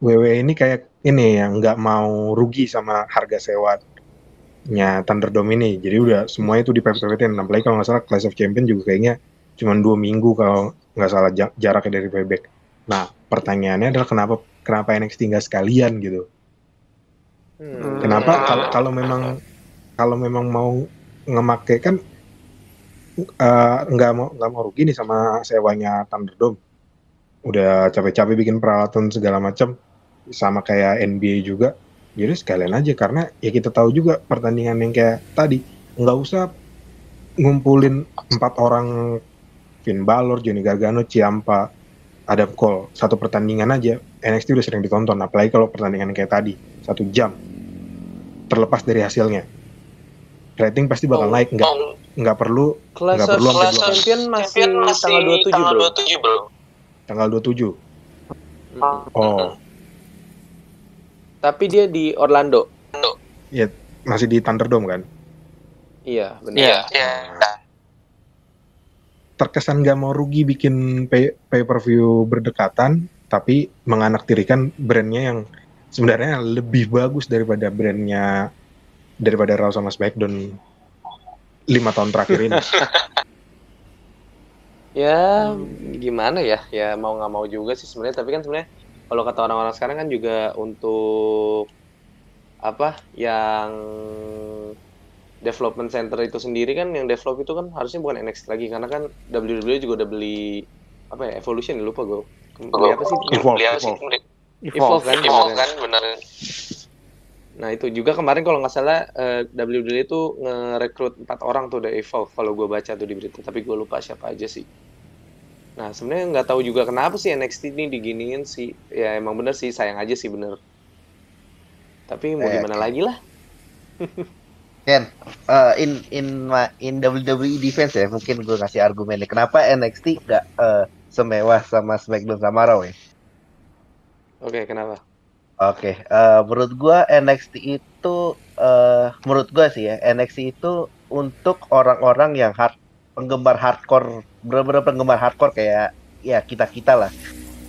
WWE ini kayak ini yang nggak mau rugi sama harga sewanya Thunderdome ini. Jadi udah semuanya itu dipepet-pepetin. Apalagi kalau nggak salah Clash of Champion juga kayaknya cuma dua minggu kalau nggak salah ja- jaraknya dari payback. Nah, pertanyaannya adalah kenapa kenapa NXT nggak sekalian gitu? Hmm. Kenapa kalau kalau memang kalau memang mau ngemake kan eh, nggak mau nggak mau rugi nih sama sewanya Thunderdome. Udah capek-capek bikin peralatan segala macam sama kayak NBA juga. Jadi sekalian aja karena ya kita tahu juga pertandingan yang kayak tadi nggak usah ngumpulin empat orang Finn Balor, Johnny Gargano, Ciampa, Adam Cole satu pertandingan aja NXT udah sering ditonton apalagi kalau pertandingan kayak tadi satu jam terlepas dari hasilnya rating pasti bakal Oh, naik nggak nggak perlu Nggak of perlu sampai Clash dua kali. Champion masih, tanggal 27 bro. tanggal 27 Mm-mm. oh Tapi dia di Orlando. masih di Thunderdome kan Iya, benar. Iya. Terkesan nggak mau rugi bikin pay, pay per view berdekatan tapi menganaktirikan brandnya yang sebenarnya lebih bagus daripada brandnya daripada Raw sama SmackDown lima tahun terakhir ini Ya, gimana ya? Ya mau nggak mau juga sih sebenarnya. Tapi kan sebenarnya kalau kata orang-orang sekarang kan juga untuk apa yang development center itu sendiri kan yang develop itu kan harusnya bukan NXT lagi karena kan WWE juga udah beli apa ya Evolution ya, lupa gue beli apa sih Evolve, Beli apa sih? Evolve. Evolve kan Evolve kan benar. Nah itu juga kemarin kalau nggak salah eh, WWE itu ngerekrut empat orang tuh dari Evolve kalau gue baca tuh di berita tapi gue lupa siapa aja sih. Nah sebenarnya nggak tahu juga kenapa sih NXT ini diginiin sih. Ya emang bener sih sayang aja sih bener. Tapi mau Eh, gimana lagi lah. Ken, eh, in in in WWE defense ya, mungkin gue ngasih argumennya. Kenapa NXT nggak eh, semewah sama SmackDown sama Raw ya? Oke kenapa? Oke, eh, menurut gua NXT itu, eh, menurut gua sih ya, NXT itu untuk orang-orang yang hard, penggemar hardcore, bener-bener penggemar hardcore kayak ya kita kita lah,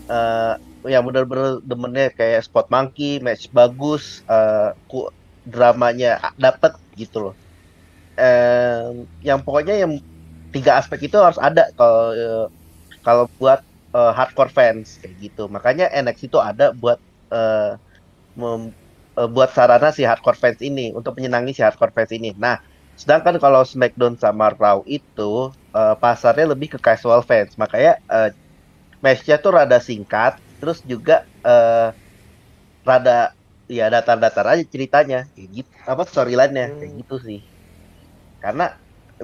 eh, yang bener-bener demennya kayak spot monkey, match bagus, eh, ku, dramanya dapet gitu loh. Eh, yang pokoknya yang tiga aspek itu harus ada kalau eh, kalau buat eh, hardcore fans kayak gitu. Makanya NXT itu ada buat eh, mem- eh, buat sarana si hardcore fans ini untuk menyenangi si hardcore fans ini. Nah, sedangkan kalau SmackDown sama Raw itu eh, pasarnya lebih ke casual fans. Makanya eh, match-nya tuh rada singkat, terus juga eh, rada ya datar-datar aja ceritanya, kayak gitu. Apa storyline-nya kayak Hmm. gitu sih. Karena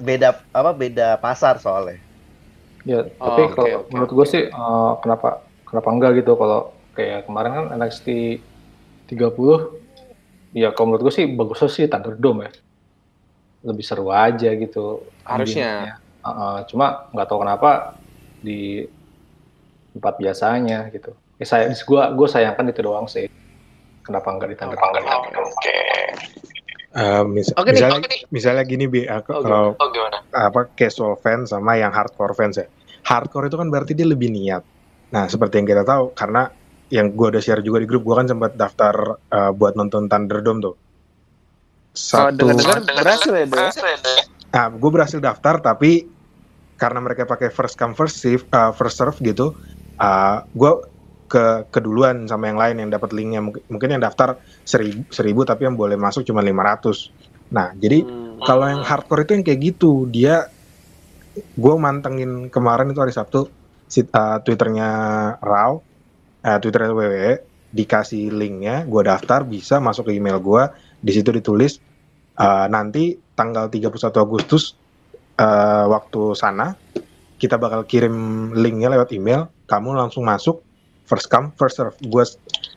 beda apa beda pasar soalnya. Ya, Oh, tapi oke, kalau oke, menurut oke. gue sih eh, kenapa kenapa enggak gitu kalau kayak kemarin kan NXT 30 ya kalau menurut gue sih bagusnya sih Thunderdome ya. Lebih seru aja gitu. Harusnya. endingnya. Heeh, cuma nggak tahu kenapa di tempat biasanya gitu. Ya saya gua gua sayangkan itu doang sih. Kenapa enggak di Thunderdome? Oke. Eh, mis- Oke nih, misalnya nih. misalnya gini bi aku- Oh, kalau Oh gimana? apa casual fans sama yang hardcore fans ya. Hardcore itu kan berarti dia lebih niat. Nah, seperti yang kita tahu karena yang gua udah share juga di grup gua kan sempat daftar eh, buat nonton Thunderdome tuh. Kalau Satu, dengar-dengar berhasil ya, Dek? Berhasil ya, Dek? ah, gue berhasil daftar tapi karena mereka pakai first come first serve, eh, first serve gitu, uh, gue ke keduluan sama yang lain yang dapat linknya. Mungkin, yang daftar seribu, seribu tapi yang boleh masuk cuma 500 Nah, jadi Hmm. kalau yang hardcore itu yang kayak gitu, dia gue mantengin kemarin itu hari Sabtu si, uh, twitternya Raw, uh, twitternya WWE dikasih linknya, gue daftar bisa masuk ke email gue, di situ ditulis uh, nanti tanggal 31 Agustus uh, waktu sana kita bakal kirim linknya lewat email, kamu langsung masuk first come first serve. Gue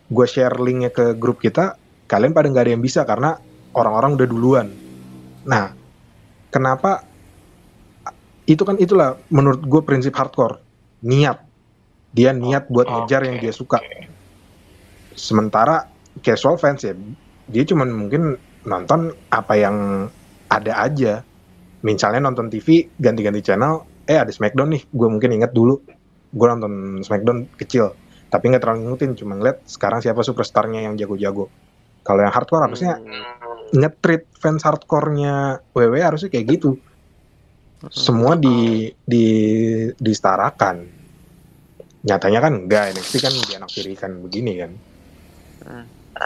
gue share linknya ke grup kita, kalian pada nggak ada yang bisa karena orang-orang udah duluan. Nah, kenapa itu kan itulah menurut gue prinsip hardcore niat. Dia niat buat ngejar yang dia suka. sementara casual fans ya dia cuman mungkin nonton apa yang ada aja. Misalnya nonton TV ganti-ganti channel eh ada Smackdown nih gue mungkin inget dulu. Gue nonton Smackdown kecil tapi nggak terlalu ngikutin cuma ngeliat sekarang siapa superstarnya yang jago-jago kalau yang hardcore harusnya Hmm. nge-treat fans hardcore-nya WW harusnya kayak gitu. Semua di di disetarakan. Nyatanya kan enggak, NXT kan dianaktirikan begini kan.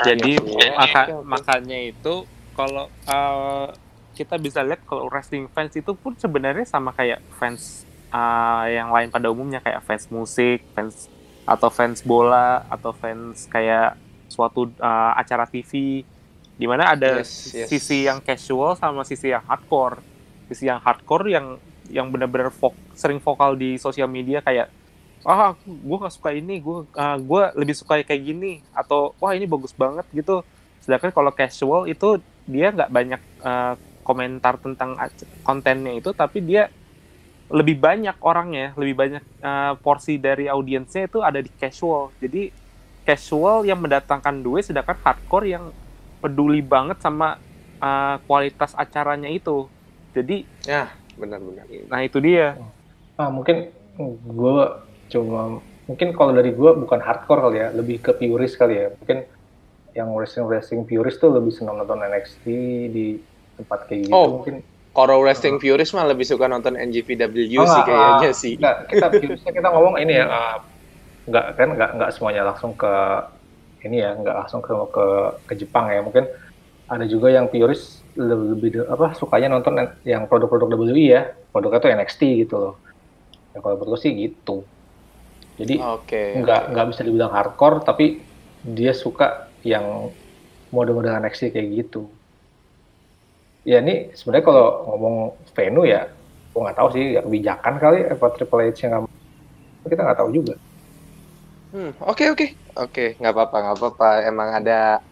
Jadi Iya, maka oke, oke. makanya itu kalau eh, kita bisa lihat kalau wrestling fans itu pun sebenarnya sama kayak fans uh, yang lain pada umumnya kayak fans musik, fans atau fans bola atau fans kayak suatu uh, acara TV di mana ada Yes, yes. sisi yang casual sama sisi yang hardcore. Sisi yang hardcore yang yang benar-benar vok- sering vokal di sosial media kayak ah gue gak suka ini gue gue lebih suka kayak gini atau wah ini bagus banget gitu sedangkan kalau casual itu dia nggak banyak uh, komentar tentang kontennya itu tapi dia lebih banyak orangnya lebih banyak uh, porsi dari audiensnya itu ada di casual jadi casual yang mendatangkan duit sedangkan hardcore yang peduli banget sama uh, kualitas acaranya itu jadi Ya, benar-benar. nah itu dia Ah, mungkin gue cuma mungkin kalau dari gue bukan hardcore kali ya, lebih ke purist kali ya. Mungkin yang wrestling wrestling purist tuh lebih senang nonton NXT di tempat kayak gitu. Oh. Mungkin Kalau wrestling purist mah lebih suka nonton NJPW Oh, sih kayaknya ah, sih. Enggak, kita puristnya kita ngomong ini ya, ah, nggak kan nggak nggak semuanya langsung ke ini ya, nggak langsung ke ke ke Jepang ya. Mungkin ada juga yang purist lebih, lebih apa sukanya nonton yang produk-produk WWE ya, produknya tuh NXT gitu loh. Ya, kalau menurut sih gitu. Jadi Oke. nggak nggak bisa dibilang hardcore tapi dia suka yang mode-mode NXT kayak gitu ya ini sebenarnya kalau ngomong venue ya gua nggak tahu sih ya kebijakan kali apa Triple H yang nggak kita nggak tahu juga Hmm, Oke oke oke nggak apa-apa nggak apa-apa. Emang ada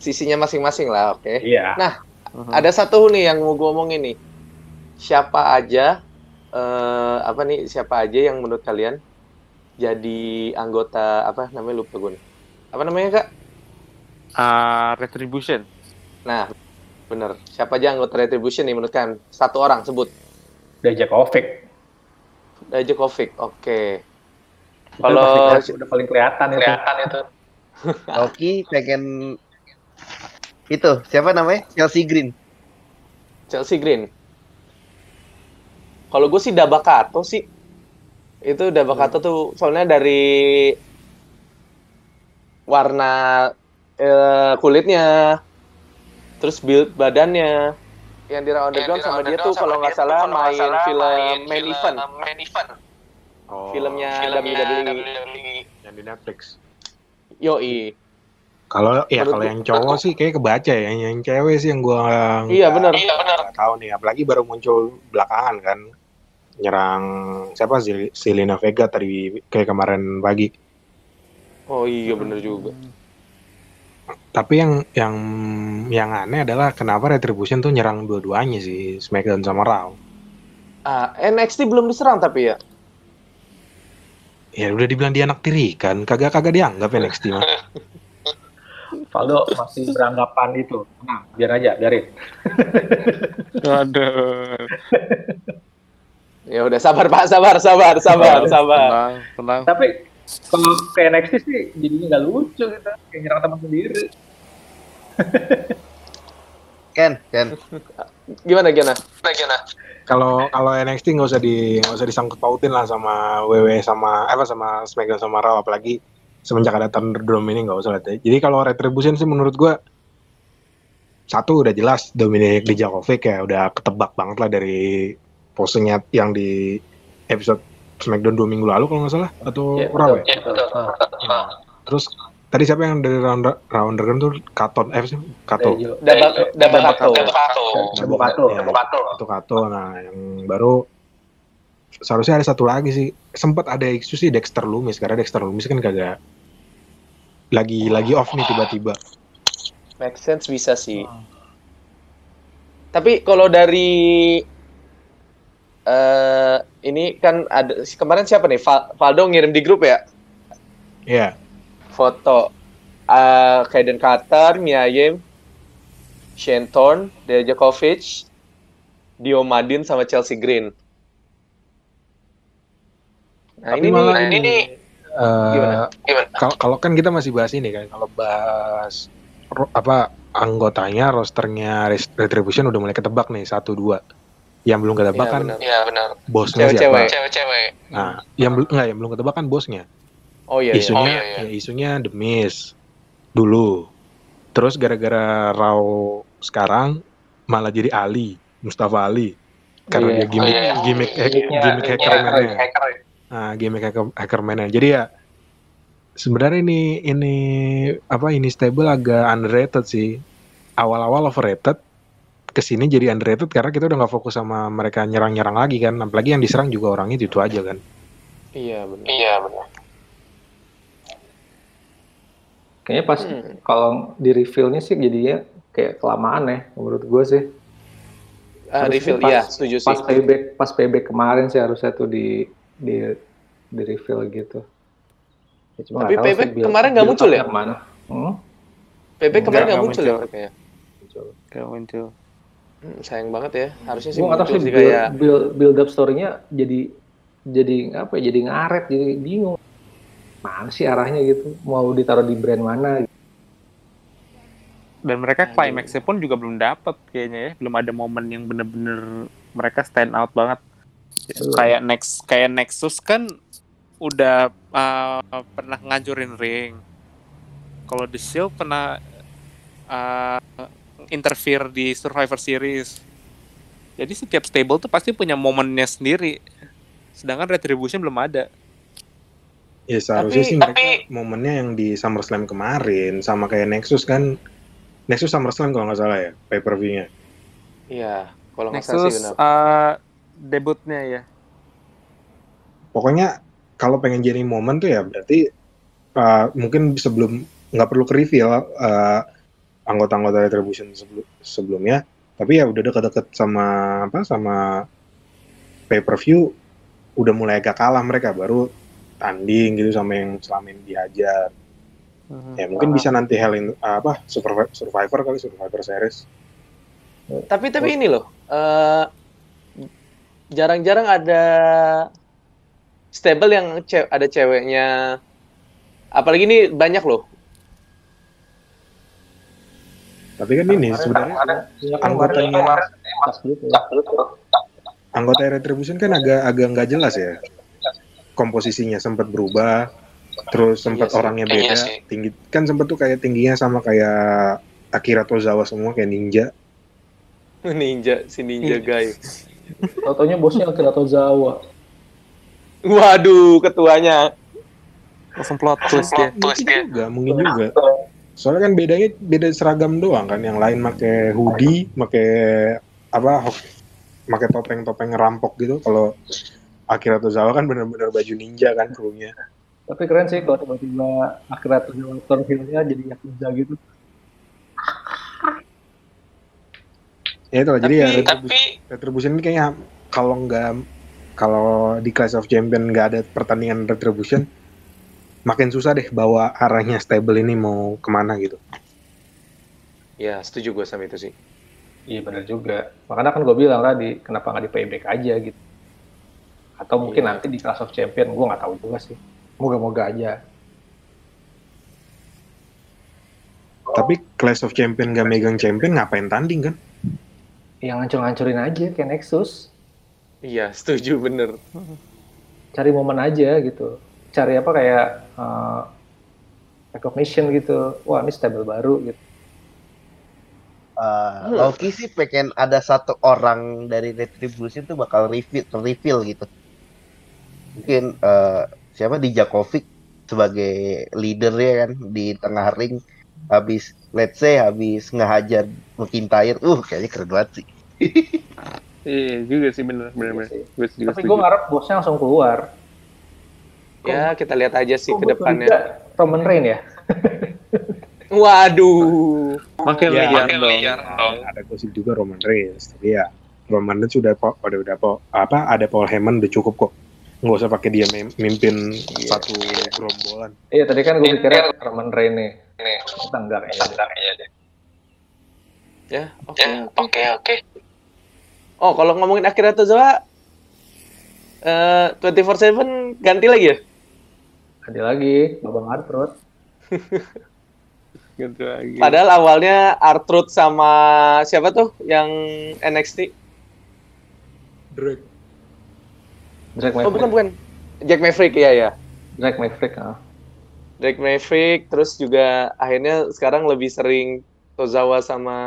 sisinya masing-masing lah. Oke. iya Mhm. Ada satu nih yang mau gue omongin nih. Siapa aja eh, apa nih siapa aja yang menurut kalian jadi anggota apa namanya lupa gue nih. Apa namanya kak? Uh, retribution Nah bener. Siapa aja anggota Retribution nih menurut kalian? Satu orang sebut. Dajakovic Dajakovic. Oke. Itu Kalau udah paling kelihatan itu kelihatan itu. Oki pengen itu siapa namanya Chelsea Green Chelsea Green. Kalau gue sih Dabakato sih. Itu Dabakato tuh soalnya dari warna eh, kulitnya, terus build badannya, yang di Raw Underground sama dia tuh kalau nggak salah main film main event, Oh, filmnya WWE. yang di Netflix. Yoi. Kalau ya kalau yang cowok sih kayak kebaca ya, yang, yang cewek sih yang gua Iya benar. nggak tahu nih, apalagi baru muncul belakangan kan nyerang siapa sih Selena Vega tadi kayak kemarin pagi. Oh iya benar juga. Tapi yang yang yang aneh adalah kenapa Retribution tuh nyerang dua-duanya sih SmackDown sama Raw. Ah, NXT belum diserang tapi ya. Ya udah dibilang dia anak tiri kan, kagak kagak dianggap NXT mah. Valdo masih beranggapan itu nah biar aja biarin Aduh. Ya udah sabar Pak, sabar, sabar, sabar, sabar. Tenang, tenang. tapi kalau ke NXT sih jadinya nggak lucu gitu. Kayak nyerang teman sendiri. Ken Ken. Gimana gimana? Kalau kalau NXT nggak usah di nggak usah disangkut pautin lah sama WWE sama apa sama SmackDown sama Raw. Apalagi semenjak ada Thunderdome ini nggak usah lah. Jadi kalau Retribution sih menurut gua satu udah jelas Dominic Dijakovic ya udah ketebak banget lah dari posenya yang di episode SmackDown dua minggu lalu kalau nggak salah atau Iya, Raw ya. betul. Ah, Nah, terus tadi siapa yang dari round round Underground tuh Katon eh sih Kato. Dabak, Dabakato. Dabakato. Ya, itu Kato. Nah, yang baru seharusnya ada satu lagi sih. Sempat ada isu sih Dexter Lumis karena Dexter Lumis kan kagak lagi lagi off nih tiba-tiba. Make sense bisa sih. Tapi kalau dari eh ini kan ada kemarin siapa nih? Val- Valdo ngirim di grup ya Iya. foto eh Kaiden Carter, Mia Yim, Shane Thorne, Dijakovic, Dio Madin sama Chelsea Green. Nah, Tapi ini malah nih, ini, ini nih Eh, Gimana? Kalau kalau kan kita masih bahas ini kan, kalau bahas ro- apa anggotanya, rosternya Retribution udah mulai ketebak nih satu dua. Yang belum ketebak Iya, kan benar. Iya benar. bosnya Cewek-cewek. siapa? Cewek-cewek. Nah, yang belum nggak yang belum ketebak kan bosnya. Oh iya, iya. isunya Oh, iya, iya. ya isunya The Miz dulu terus gara-gara Raw sekarang malah jadi Ali, Mustafa Ali. Karena Iya. dia gimmick Oh, iya. gimmick hack- Gimmicknya- gimmick gimmicknya hackerman-nya. hacker ya. Nah, gimmick hacker hackerman-nya. Jadi ya sebenarnya ini ini apa ini stable agak underrated sih. Awal-awal overrated, ke sini jadi underrated karena kita udah nggak fokus sama mereka nyerang-nyerang lagi kan. Apalagi yang diserang juga orangnya itu, -itu aja kan. Iya benar. Iya benar. Kayaknya pas Hmm. kalau di reveal-nya sih jadinya kayak kelamaan ya menurut gue sih. Ah, Harusnya reveal, pas- iya setuju sih. Pas payback pas payback kemarin sih harusnya tuh di di di reveal gitu. Ya, cuma Tapi sih payback build- kemarin nggak muncul ya? Ke mana? Hmm? PP kemarin Nggak, muncul ya muncul. ya? Gak muncul. Hmm, sayang banget ya. Harusnya sih muncul sih build, kayak build, build up story-nya jadi jadi apa ya? Jadi ngaret, jadi bingung. Mana sih arahnya gitu? Mau ditaruh di brand mana? Dan mereka climax-nya pun juga belum dapet kayaknya ya. Belum ada momen yang bener-bener mereka stand out banget. Belum. Kayak next kayak Nexus kan udah uh, pernah ngancurin ring. Kalau The Shield pernah uh, interfere di Survivor Series. Jadi setiap stable tuh pasti punya momennya sendiri. Sedangkan Retribution belum ada. Ya seharusnya Tapi- sih mereka momennya yang di SummerSlam kemarin sama kayak Nexus kan Nexus SummerSlam kalau nggak salah ya pay per view-nya. iya, kalau nggak salah sih Nexus benar. uh, debutnya ya. Pokoknya kalau pengen jadi momen tuh ya berarti uh, mungkin sebelum nggak perlu ke reveal uh, anggota-anggota Retribution sebelu- sebelumnya, tapi ya udah deket-deket sama apa sama pay per view udah mulai agak kalah mereka baru tanding gitu sama yang selama ini dihajar. Ya mungkin bisa nanti Hell in apa Survivor, Survivor kali Survivor Series. Tapi tapi ini loh, eh, jarang-jarang ada stable yang ce- ada ceweknya. Apalagi ini banyak loh. Tapi kan ini sebenarnya anggotanya anggota Retribution kan agak agak nggak jelas ya komposisinya sempat berubah terus sempat Iya orangnya Iya beda sih. tinggi kan sempat tuh kayak tingginya sama kayak Akira Tozawa semua kayak ninja Ninja, si ninja guy. Tau-taunya bosnya Akira Tozawa. Waduh, ketuanya. Langsung plot twist ya. mungkin juga mungkin juga soalnya kan bedanya beda seragam doang kan. Yang lain pakai hoodie pakai apa pakai topeng-topeng rampok gitu. Kalau Akira Tozawa kan bener-bener baju ninja kan krunya. Tapi keren sih kalau tiba-tiba Akira Tozawa turn heel-nya jadi Yakuza gitu. ya itu lah jadi ya tapi Retribution ini kayaknya kalau nggak kalau di Clash of Champion nggak ada pertandingan Retribution makin susah deh bawa arahnya stable ini mau ke mana gitu ya setuju gue sama itu sih. Iya benar juga. Makanya kan gue bilang tadi, kenapa nggak di payback aja gitu. Atau mungkin Iya. nanti di Clash of Champion, gue nggak tahu juga sih. Moga-moga aja. tapi Clash of Champion nggak megang champion ngapain tanding kan Yang ngancur-ngancurin aja kayak Nexus. Iya, setuju bener. Cari momen aja gitu. Cari apa kayak uh, recognition gitu. Wah ini stable baru gitu. Eh, Hmm. Loki sih pengen ada satu orang dari Retribution tuh bakal reveal, reveal gitu. Mungkin eh, siapa di Jakovic sebagai leadernya kan di tengah ring habis let's say habis ngehajar McIntyre, uh kayaknya keren banget sih. Iya juga sih bener bener bener. Iya. Gue Tapi gue ngarep bosnya langsung keluar. Ya, kita lihat aja sih Kok ke depannya. Roman Reign ya? Waduh. Makin Ya, liar dong. liar dong. ada gosip juga Roman Reigns tapi ya Roman Reigns sudah po- udah udah po- apa ada Paul Heyman udah cukup kok nggak usah pakai dia mimpin satu gerombolan Iya tadi kan gue pikirnya Roman Reign nih. Kayaknya. Enggak kayaknya deh. Ya, oke, oke, oke. Oh, kalau ngomongin Akira Tozawa, eh 24/7 ganti lagi ya? Ada lagi, Babang Artrud. Gitu lagi. Padahal awalnya Artruth sama siapa tuh yang NXT? Drake Drake Oh, Maverick. bukan bukan. Jack Maverick ya ya. Drake Maverick. ah. Drake Maverick terus juga akhirnya sekarang lebih sering Tozawa sama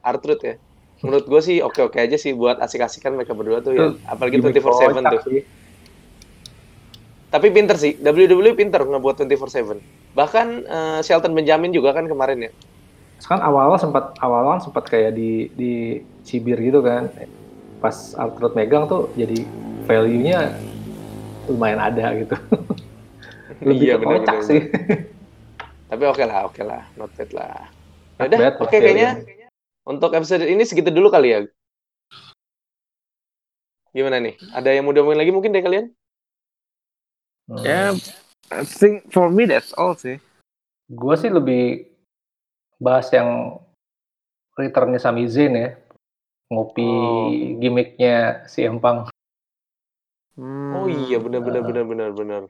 Artruth ya. menurut gue sih oke-oke aja sih buat asik-asikan mereka berdua tuh ya. Apalagi gimmick 24/7 kocak tuh. sih. Tapi pinter sih, WWE pinter ngebuat 24/7. Bahkan eh, Shelton Benjamin juga kan kemarin ya. Kan awal-awal sempat awal-awal sempat kayak di di cibir gitu kan. Pas Arthur megang tuh jadi value-nya lumayan ada gitu. Lebih Iya, bener, kocak bener, sih. Tapi oke lah, oke lah, not bad lah. Yaudah, oke oke, kayaknya untuk episode ini segitu dulu kali ya. Gimana nih? Ada yang mau diomongin lagi mungkin dari kalian? Hmm. Ya, I think for me that's all sih. Gue sih lebih bahas yang returnnya Sami Zayn ya. Ngopi Oh. gimmicknya si Empang. Hmm. Oh iya, benar benar benar benar benar.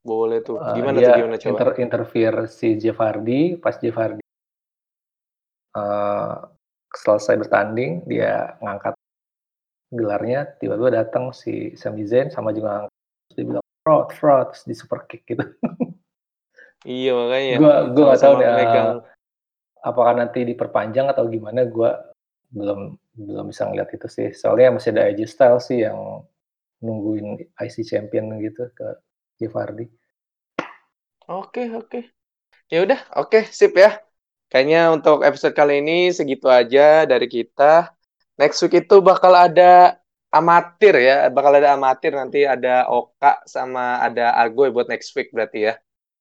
Boleh tuh. Uh, Gimana dia tuh gimana coba? inter interfere si Jeff Hardy pas Jeff Hardy uh, selesai bertanding dia ngangkat gelarnya tiba-tiba datang si Sami Zayn sama juga ngangkat terus dia bilang fraud fraud terus di super kick gitu Iya makanya. gua gua nggak tahu deh megang. apakah nanti diperpanjang atau gimana gua belum belum bisa ngeliat itu sih soalnya masih ada AJ Styles sih yang nungguin IC champion gitu ke Jeff Hardy Oke, oke. Ya udah, oke, sip ya. Kayaknya untuk episode kali ini segitu aja dari kita. Next week itu bakal ada amatir ya, bakal ada amatir nanti ada Oka sama ada Argo ya buat next week berarti ya.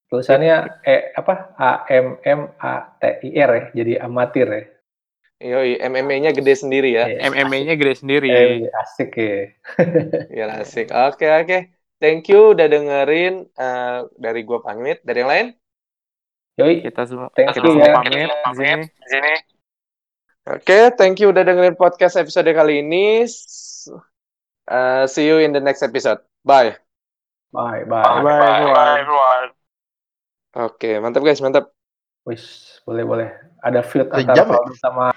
tulisannya eh apa A M M A T I R ya jadi amatir ya Yoi, MMA-nya gede sendiri ya. Eh, MMA-nya gede sendiri. eh, asik ya Ya asik. Oke, oke. Thank you udah dengerin eh, dari gua pamit. Dari yang lain? yoi Kita semua Thank kita you semua ya. pamit di sini. Oke, thank you udah dengerin podcast episode kali ini. Eh, see you in the next episode. Bye. bye bye, Bye everyone. Oke, mantap guys, mantap. Wis, boleh boleh ada Sejam antara ya? Sama